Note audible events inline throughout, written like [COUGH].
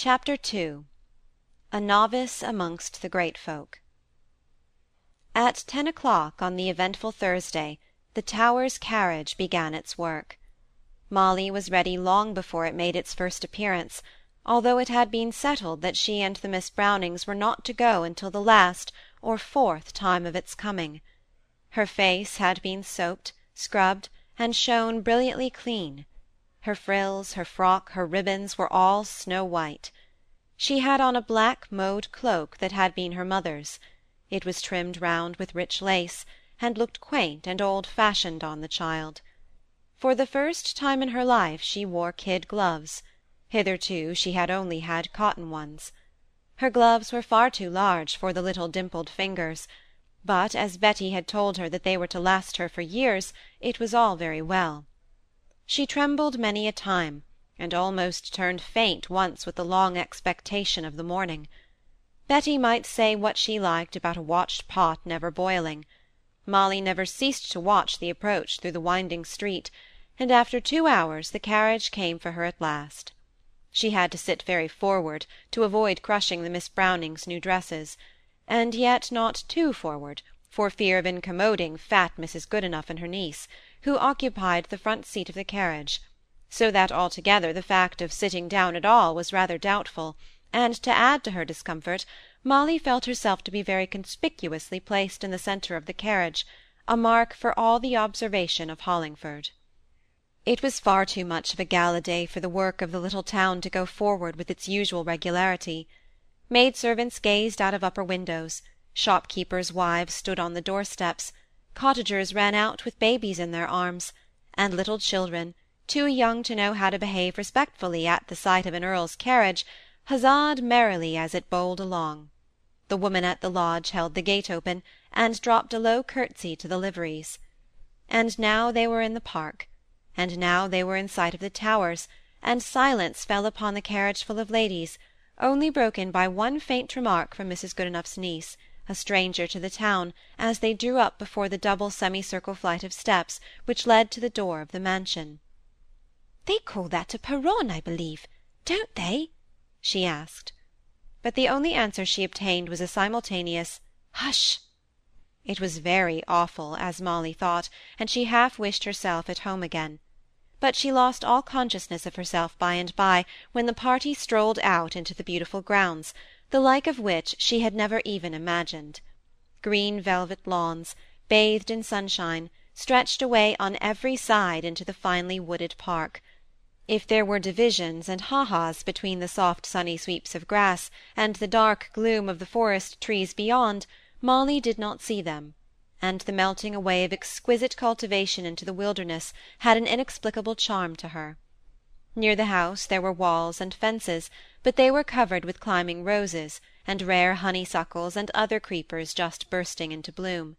Chapter II A Novice amongst the Great Folk At ten o'clock on the eventful Thursday the Towers carriage began its work. Molly was ready long before it made its first appearance, although it had been settled that she and the Miss Brownings were not to go until the last, or fourth, time of its coming. Her face had been soaped, scrubbed, and shone brilliantly clean; her frills, her frock, her ribbons, were all snow white. She had on a black mauve cloak that had been her mother's; it was trimmed round with rich lace, and looked quaint and old fashioned on the child. For the first time in her life she wore kid gloves; hitherto she had only had cotton ones. Her gloves were far too large for the little dimpled fingers but as Betty had told her that they were to last her for years, it was all very well. She trembled many a time, and almost turned faint once with the long expectation of the morning. Betty might say what she liked about a watched pot never boiling; Molly never ceased to watch the approach through the winding street, and after two hours the carriage came for her at last. She had to sit very forward, to avoid crushing the Miss Brownings' new dresses and yet not too forward, for fear of incommoding fat Mrs. Goodenough and her niece, who occupied the front seat of the carriage, so that altogether the fact of sitting down at all was rather doubtful, and to add to her discomfort, Molly felt herself to be very conspicuously placed in the centre of the carriage, a mark for all the observation of Hollingford. It was far too much of a gala day for the work of the little town to go forward with its usual regularity. Maid-servants gazed out of upper windows, shopkeepers' wives stood on the door-steps, cottagers ran out with babies in their arms, and little children, too young to know how to behave respectfully at the sight of an earl's carriage, huzzaed merrily as it bowled along. The woman at the lodge held the gate open, and dropped a low curtsy to the liveries. And now they were in the park, and now they were in sight of the Towers, and silence fell upon the carriage full of ladies, only broken by one faint remark from Mrs. Goodenough's niece, a stranger to the town, as they drew up before the double semicircle flight of steps which led to the door of the mansion. "They call that a perron, I believe, don't they?" she asked. But the only answer she obtained was a simultaneous "Hush!" It was very awful, as Molly thought, and she half wished herself at home again but she lost all consciousness of herself by and by, when the party strolled out into the beautiful grounds, the like of which she had never even imagined. Green velvet lawns, bathed in sunshine, stretched away on every side into the finely wooded park. If there were divisions and ha-has between the soft sunny sweeps of grass and the dark gloom of the forest trees beyond, Molly did not see them and the melting away of exquisite cultivation into the wilderness had an inexplicable charm to her. Near the house there were walls and fences, but they were covered with climbing roses, and rare honeysuckles and other creepers just bursting into bloom.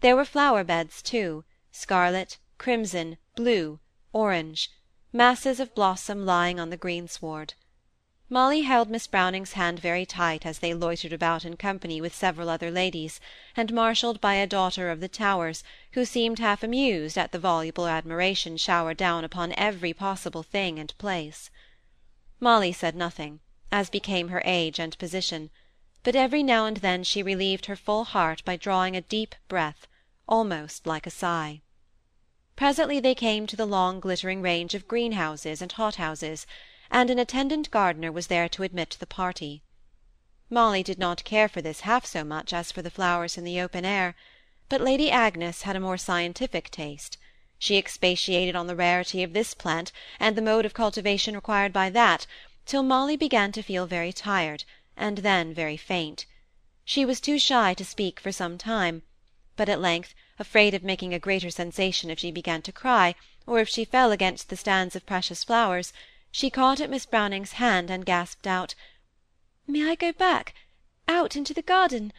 There were flower beds too, scarlet, crimson, blue, orange, masses of blossom lying on the greensward. Molly held Miss Browning's hand very tight as they loitered about in company with several other ladies, and marshalled by a daughter of the Towers, who seemed half amused at the voluble admiration showered down upon every possible thing and place. Molly said nothing, as became her age and position, but every now and then she relieved her full heart by drawing a deep breath, almost like a sigh. Presently they came to the long glittering range of greenhouses and hothouses, and an attendant gardener was there to admit the party. Molly did not care for this half so much as for the flowers in the open air, but Lady Agnes had a more scientific taste. She expatiated on the rarity of this plant and the mode of cultivation required by that, till Molly began to feel very tired, and then very faint. She was too shy to speak for some time, but at length, afraid of making a greater sensation if she began to cry, or if she fell against the stands of precious flowers, she caught at Miss Browning's hand and gasped out, "May I go back out into the garden?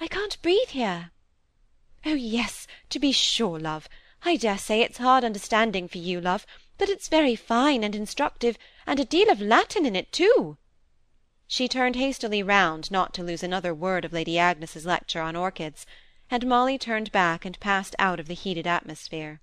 I can't breathe here." "Oh yes, to be sure, love. I dare say it's hard understanding for you, love, but it's very fine and instructive, and a deal of Latin in it too." She turned hastily round, not to lose another word of Lady Agnes's lecture on orchids, and Molly turned back and passed out of the heated atmosphere.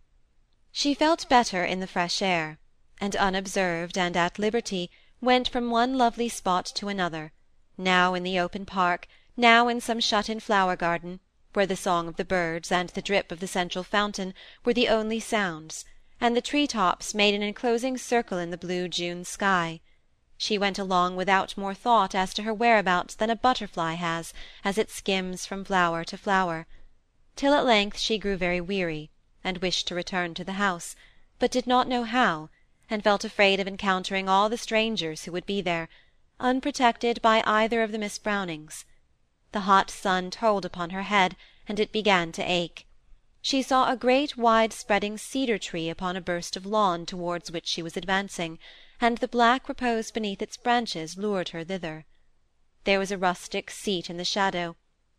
She felt better in the fresh air and unobserved and at liberty, went from one lovely spot to another, now in the open park, now in some shut-in flower-garden, where the song of the birds and the drip of the central fountain were the only sounds, and the tree-tops made an enclosing circle in the blue June sky. She went along without more thought as to her whereabouts than a butterfly has as it skims from flower to flower, till at length she grew very weary, and wished to return to the house, but did not know how, and felt afraid of encountering all the strangers who would be there, unprotected by either of the Miss Brownings. The hot sun told upon her head, and it began to ache. She saw a great wide-spreading cedar-tree upon a burst of lawn towards which she was advancing, and the black repose beneath its branches lured her thither. There was a rustic seat in the shadow,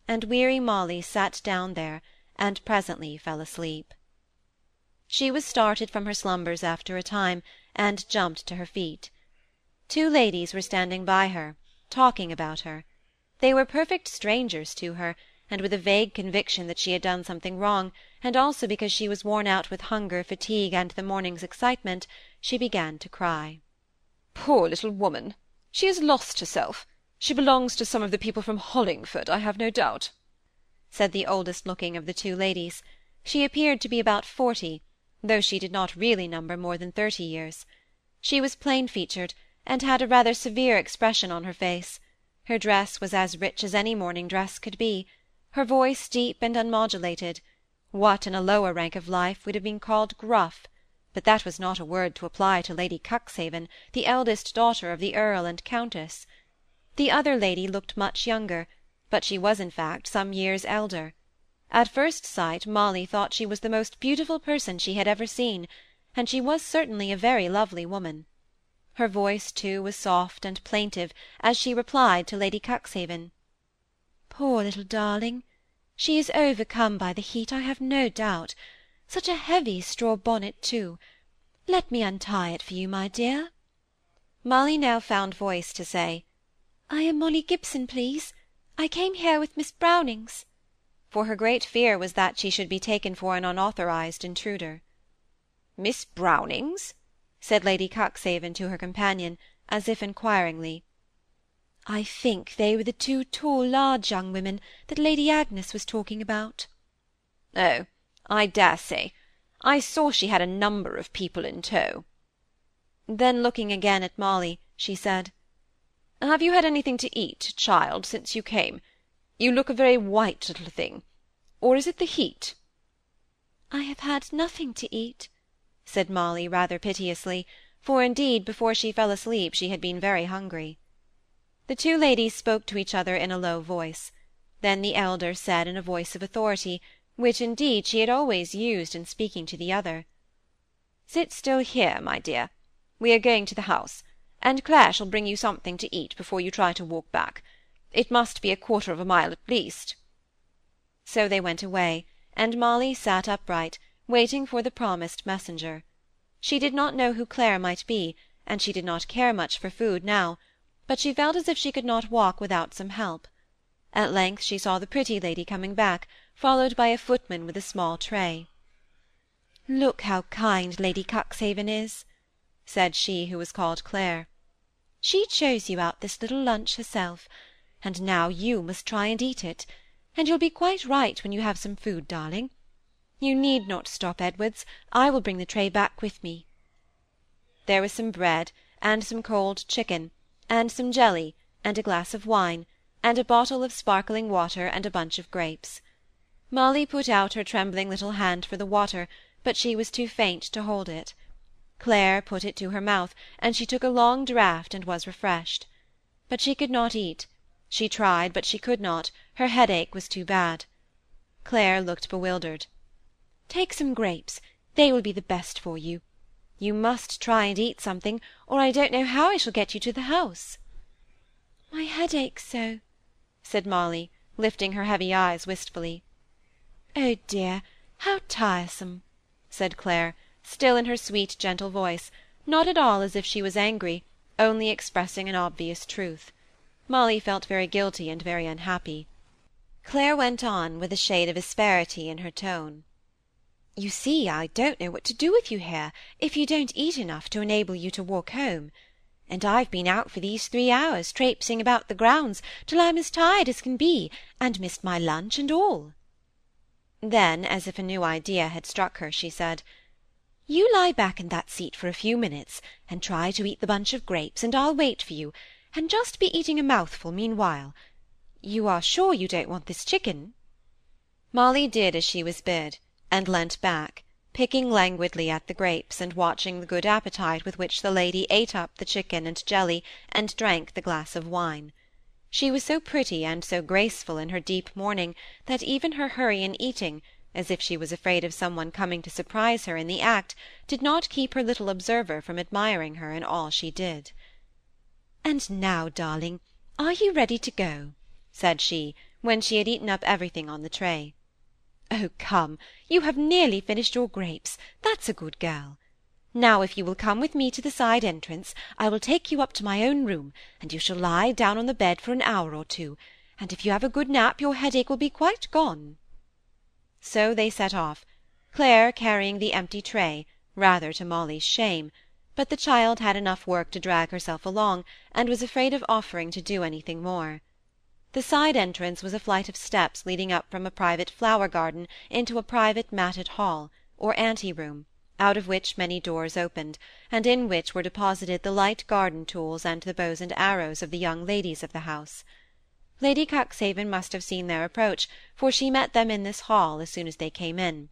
and weary Molly sat down there, and presently fell asleep. She was started from her slumbers after a time, and jumped to her feet. Two ladies were standing by her, talking about her. They were perfect strangers to her, and with a vague conviction that she had done something wrong, and also because she was worn out with hunger, fatigue, and the morning's excitement, she began to cry. Poor little woman! She has lost herself. She belongs to some of the people from Hollingford, I have no doubt," said the oldest looking of the two ladies. She appeared to be about forty, though she did not really number more than thirty years. She was plain-featured, and had a rather severe expression on her face. Her dress was as rich as any morning dress could be, her voice deep and unmodulated, what in a lower rank of life would have been called gruff but that was not a word to apply to Lady Cuxhaven, the eldest daughter of the Earl and Countess. The other lady looked much younger, but she was in fact some years elder. At first sight Molly thought she was the most beautiful person she had ever seen, and she was certainly a very lovely woman. Her voice, too, was soft and plaintive as she replied to Lady Cuxhaven. Poor little darling! She is overcome by the heat, I have no doubt. Such a heavy straw bonnet, too. Let me untie it for you, my dear. Molly now found voice to say, I am Molly Gibson, please. I came here with Miss Brownings. For her great fear was that she should be taken for an unauthorized intruder. Miss Brownings? said Lady Cuxhaven to her companion, as if inquiringly. I think they were the two tall, large young women that Lady Agnes was talking about. Oh, I dare say. I saw she had a number of people in tow. Then looking again at Molly, she said, Have you had anything to eat, child, since you came? You look a very white little thing. Or is it the heat? I have had nothing to eat, said Molly, rather piteously, for indeed before she fell asleep she had been very hungry. The two ladies spoke to each other in a low voice. Then the elder said in a voice of authority, which indeed she had always used in speaking to the other. Sit still here, my dear. We are going to the house, and Clare shall bring you something to eat before you try to walk back. It must be a quarter of a mile at least. So they went away, and Molly sat upright, waiting for the promised messenger. She did not know who Clare might be, and she did not care much for food now, but she felt as if she could not walk without some help. At length she saw the pretty lady coming back, followed by a footman with a small tray. "Look how kind Lady Cuxhaven is," said she who was called Clare. "She chose you out this little lunch herself, and now you must try and eat it, and you'll be quite right when you have some food, darling. You need not stop, Edwards, I will bring the tray back with me." There was some bread, and some cold chicken, and some jelly, and a glass of wine, and a bottle of sparkling water, and a bunch of grapes. Molly put out her trembling little hand for the water, but she was too faint to hold it. Clare put it to her mouth, and she took a long draught and was refreshed. But she could not eat. She tried, but she could not, her headache was too bad. Clare looked bewildered. Take some grapes, they will be the best for you. You must try and eat something, or I don't know how I shall get you to the house. My head aches so, said Molly, lifting her heavy eyes wistfully. Oh dear, how tiresome, said Clare, still in her sweet gentle voice, not at all as if she was angry, only expressing an obvious truth. Molly felt very guilty and very unhappy. Clare went on, with a shade of asperity in her tone. You see, I don't know what to do with you here, if you don't eat enough to enable you to walk home. and I've been out for these three hours, traipsing about the grounds, till I'm as tired as can be, and missed my lunch and all." Then, as if a new idea had struck her, she said, "You lie back in that seat for a few minutes, and try to eat the bunch of grapes, and I'll wait for you, and just be eating a mouthful meanwhile. You are sure you don't want this chicken?" Molly did as she was bid, and leant back, picking languidly at the grapes, and watching the good appetite with which the lady ate up the chicken and jelly, and drank the glass of wine. She was so pretty and so graceful in her deep mourning that even her hurry in eating, as if she was afraid of some one coming to surprise her in the act, did not keep her little observer from admiring her in all she did. "And now, darling, are you ready to go?" said she, when she had eaten up everything on the tray. Oh, come, you have nearly finished your grapes, that's a good girl. Now, if you will come with me to the side entrance, I will take you up to my own room, and you shall lie down on the bed for an hour or two, and if you have a good nap your headache will be quite gone." So they set off, Clare carrying the empty tray, rather to Molly's shame, but the child had enough work to drag herself along, and was afraid of offering to do anything more. The side entrance was a flight of steps leading up from a private flower garden into a private matted hall, or ante-room, out of which many doors opened, and in which were deposited the light garden tools and the bows and arrows of the young ladies of the house. Lady Cuxhaven must have seen their approach, for she met them in this hall as soon as they came in.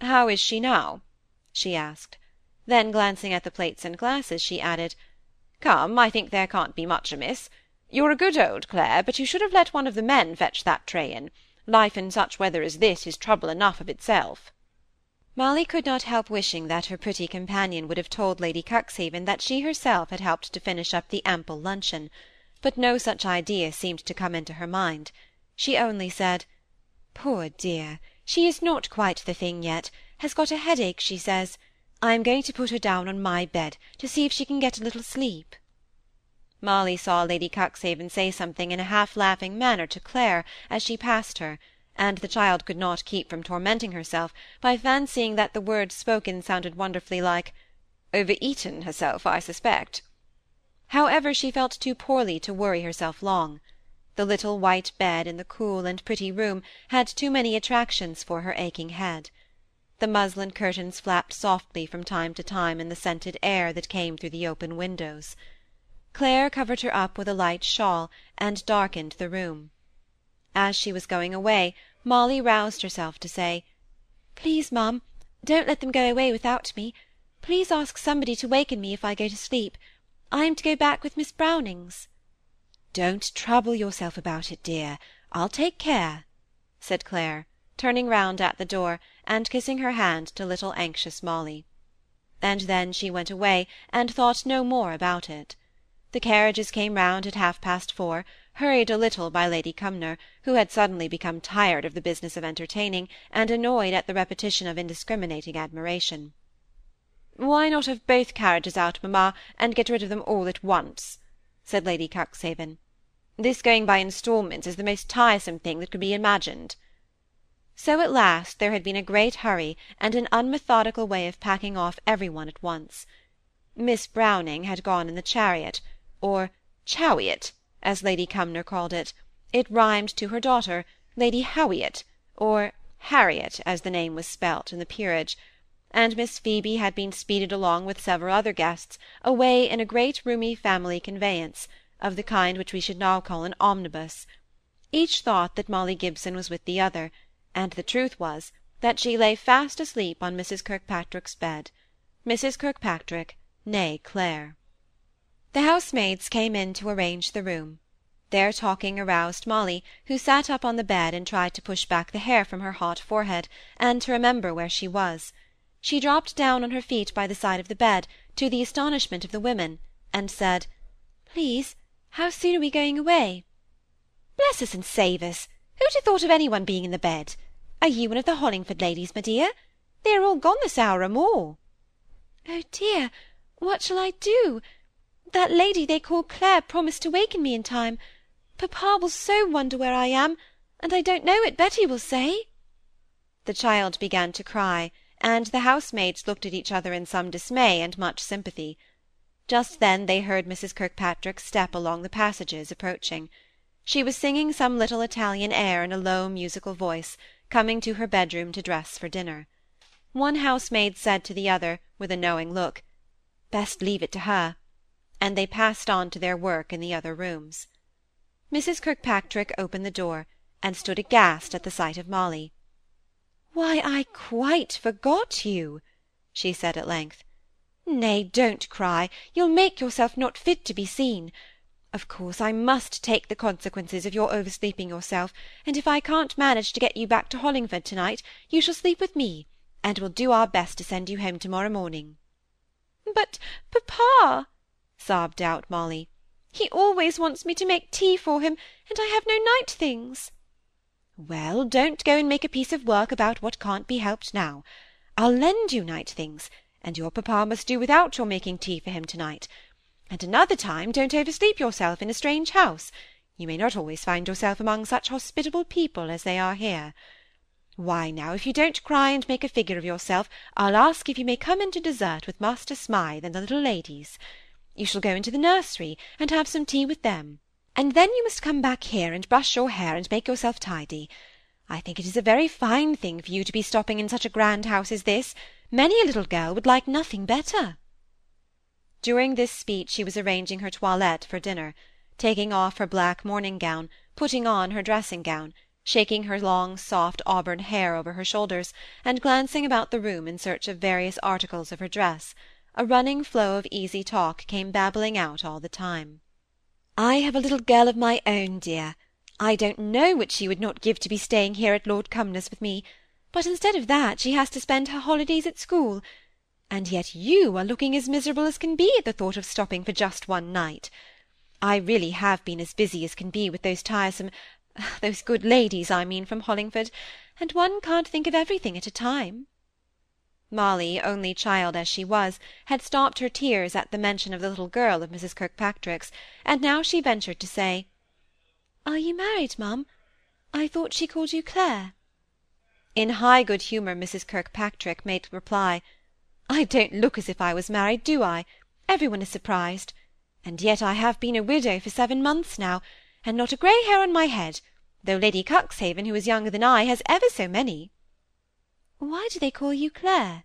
"How is she now?" she asked. Then, glancing at the plates and glasses, she added, "Come, I think there can't be much amiss. You're a good old Clare, but you should have let one of the men fetch that tray in. Life in such weather as this is trouble enough of itself." Molly could not help wishing that her pretty companion would have told Lady Cuxhaven that she herself had helped to finish up the ample luncheon, but no such idea seemed to come into her mind. She only said, "Poor dear, she is not quite the thing yet, has got a headache, she says. I am going to put her down on my bed, to see if she can get a little sleep." Molly saw Lady Cuxhaven say something in a half-laughing manner to Clare as she passed her, and the child could not keep from tormenting herself by fancying that the words spoken sounded wonderfully like "over-eaten herself, I suspect." However, she felt too poorly to worry herself long. The little white bed in the cool and pretty room had too many attractions for her aching head. The muslin curtains flapped softly from time to time in the scented air that came through the open windows. Clare covered her up with a light shawl, and darkened the room. As she was going away, Molly roused herself to say, "Please, ma'am, don't let them go away without me. Please ask somebody to waken me if I go to sleep. I am to go back with Miss Brownings." "Don't trouble yourself about it, dear. I'll take care," said Clare, turning round at the door, and kissing her hand to little anxious Molly. And then she went away, and thought no more about it. The carriages came round at half-past four, hurried a little by Lady Cumnor, who had suddenly become tired of the business of entertaining, and annoyed at the repetition of indiscriminating admiration. "Why not have both carriages out, mamma, and get rid of them all at once?" said Lady Cuxhaven. "This going by instalments is the most tiresome thing that could be imagined." So at last there had been a great hurry and an unmethodical way of packing off every one at once. Miss Browning had gone in the chariot or "chowiot," as Lady Cumnor called it; it rhymed to her daughter, Lady Howiot, or Harriet, as the name was spelt in the peerage; and Miss Phoebe had been speeded along with several other guests, away in a great roomy family conveyance, of the kind which we should now call an omnibus. Each thought that Molly Gibson was with the other, and the truth was, that she lay fast asleep on Mrs. Kirkpatrick's bed. Mrs. Kirkpatrick, née Clare. The housemaids came in to arrange the room. Their talking aroused Molly, who sat up on the bed and tried to push back the hair from her hot forehead, and to remember where she was. She dropped down on her feet by the side of the bed, to the astonishment of the women, and said, "Please, how soon are we going away?" "Bless us and save us! Who'd have thought of any one being in the bed? Are you one of the Hollingford ladies, my dear? They are all gone this hour or more." "Oh dear! what shall I do? That lady they call Clare promised to waken me in time. Papa will so wonder where I am, and I don't know what Betty will say." The child began to cry, and the housemaids looked at each other in some dismay and much sympathy. Just then they heard Mrs. Kirkpatrick's step along the passages approaching. She was singing some little Italian air in a low musical voice, coming to her bedroom to dress for dinner. One housemaid said to the other, with a knowing look, "Best leave it to her," and they passed on to their work in the other rooms. Mrs. Kirkpatrick opened the door, and stood aghast at the sight of Molly. "Why, I quite forgot you," she said at length. "Nay, don't cry; you'll make yourself not fit to be seen. Of course I must take the consequences of your oversleeping yourself, and if I can't manage to get you back to Hollingford to-night, you shall sleep with me, and we'll do our best to send you home to-morrow morning." "But, papa," sobbed out Molly, "he always wants me to make tea for him, and I have no night things." "Well, don't go and make a piece of work about what can't be helped now. I'll lend you night things, and your papa must do without your making tea for him to-night. And another time, don't oversleep yourself in a strange house. You may not always find yourself among such hospitable people as they are here. Why, now, if you don't cry and make a figure of yourself, I'll ask if you may come in to dessert with Master Smythe and the little ladies. You shall go into the nursery, and have some tea with them and then you must come back here and brush your hair and make yourself tidy. I think it is a very fine thing for you to be stopping in such a grand house as this. Many a little girl would like nothing better. During this speech she was arranging her toilette for dinner, taking off her black morning gown, putting on her dressing gown, shaking her long soft auburn hair over her shoulders, and glancing about the room in search of various articles of her dress. A running flow of easy talk came babbling out all the time. I have a little girl of my own, dear. I don't know what she would not give to be staying here at Lord Cumnor's with me, but instead of that she has to spend her holidays at school, and yet you are looking as miserable as can be at the thought of stopping for just one night. I really have been as busy as can be with those tiresome—those [SIGHS] good ladies, I mean, from Hollingford, and one can't think of everything at a time. Molly, only child as she was, had stopped her tears at the mention of the little girl of Mrs. Kirkpatrick's, and now she ventured to say, "Are you married, mum? I thought she called you Clare." In high good humour Mrs. Kirkpatrick made reply, "I don't look as if I was married, do I? Every one is surprised. And yet I have been a widow for seven months now, and not a grey hair on my head, though Lady Cuxhaven, who is younger than I, has ever so many. Why do they call you Clare?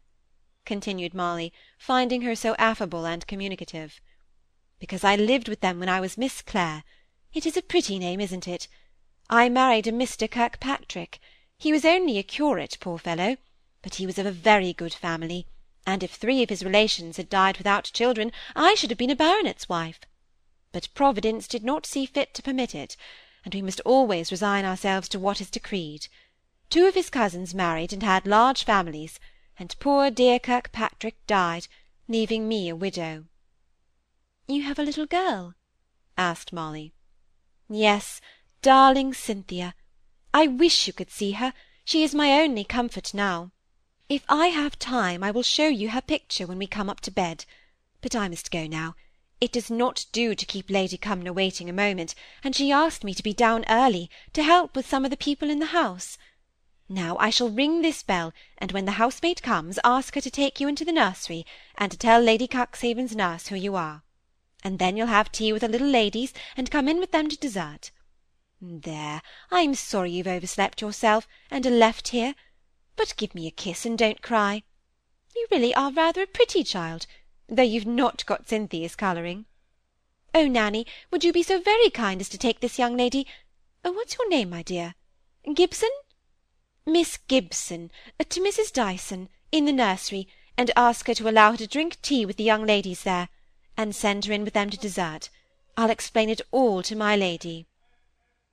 continued Molly, finding her so affable and communicative. Because I lived with them when I was Miss Clare. It is a pretty name, isn't it? I married a Mr. Kirkpatrick. He was only a curate, poor fellow, but he was of a very good family, and if three of his relations had died without children, I should have been a baronet's wife. But Providence did not see fit to permit it, and we must always resign ourselves to what is decreed. Two of his cousins married and had large families, and poor dear Kirkpatrick died, leaving me a widow." "You have a little girl?" asked Molly. "Yes, darling Cynthia. I wish you could see her; she is my only comfort now. If I have time, I will show you her picture when we come up to bed. But I must go now. It does not do to keep Lady Cumnor waiting a moment, and she asked me to be down early, to help with some of the people in the house. Now I shall ring this bell, and when the housemaid comes, ask her to take you into the nursery, and to tell Lady Cuxhaven's nurse who you are. And then you'll have tea with the little ladies, and come in with them to dessert. There, I'm sorry you've overslept yourself, and are left here. But give me a kiss, and don't cry. You really are rather a pretty child, though you've not got Cynthia's colouring. Oh, Nanny, would you be so very kind as to take this young lady—what's your name, my dear? Gibson? Miss Gibson, uh, to Mrs. Dyson, in the nursery, and ask her to allow her to drink tea with the young ladies there, and send her in with them to dessert. I'll explain it all to my lady."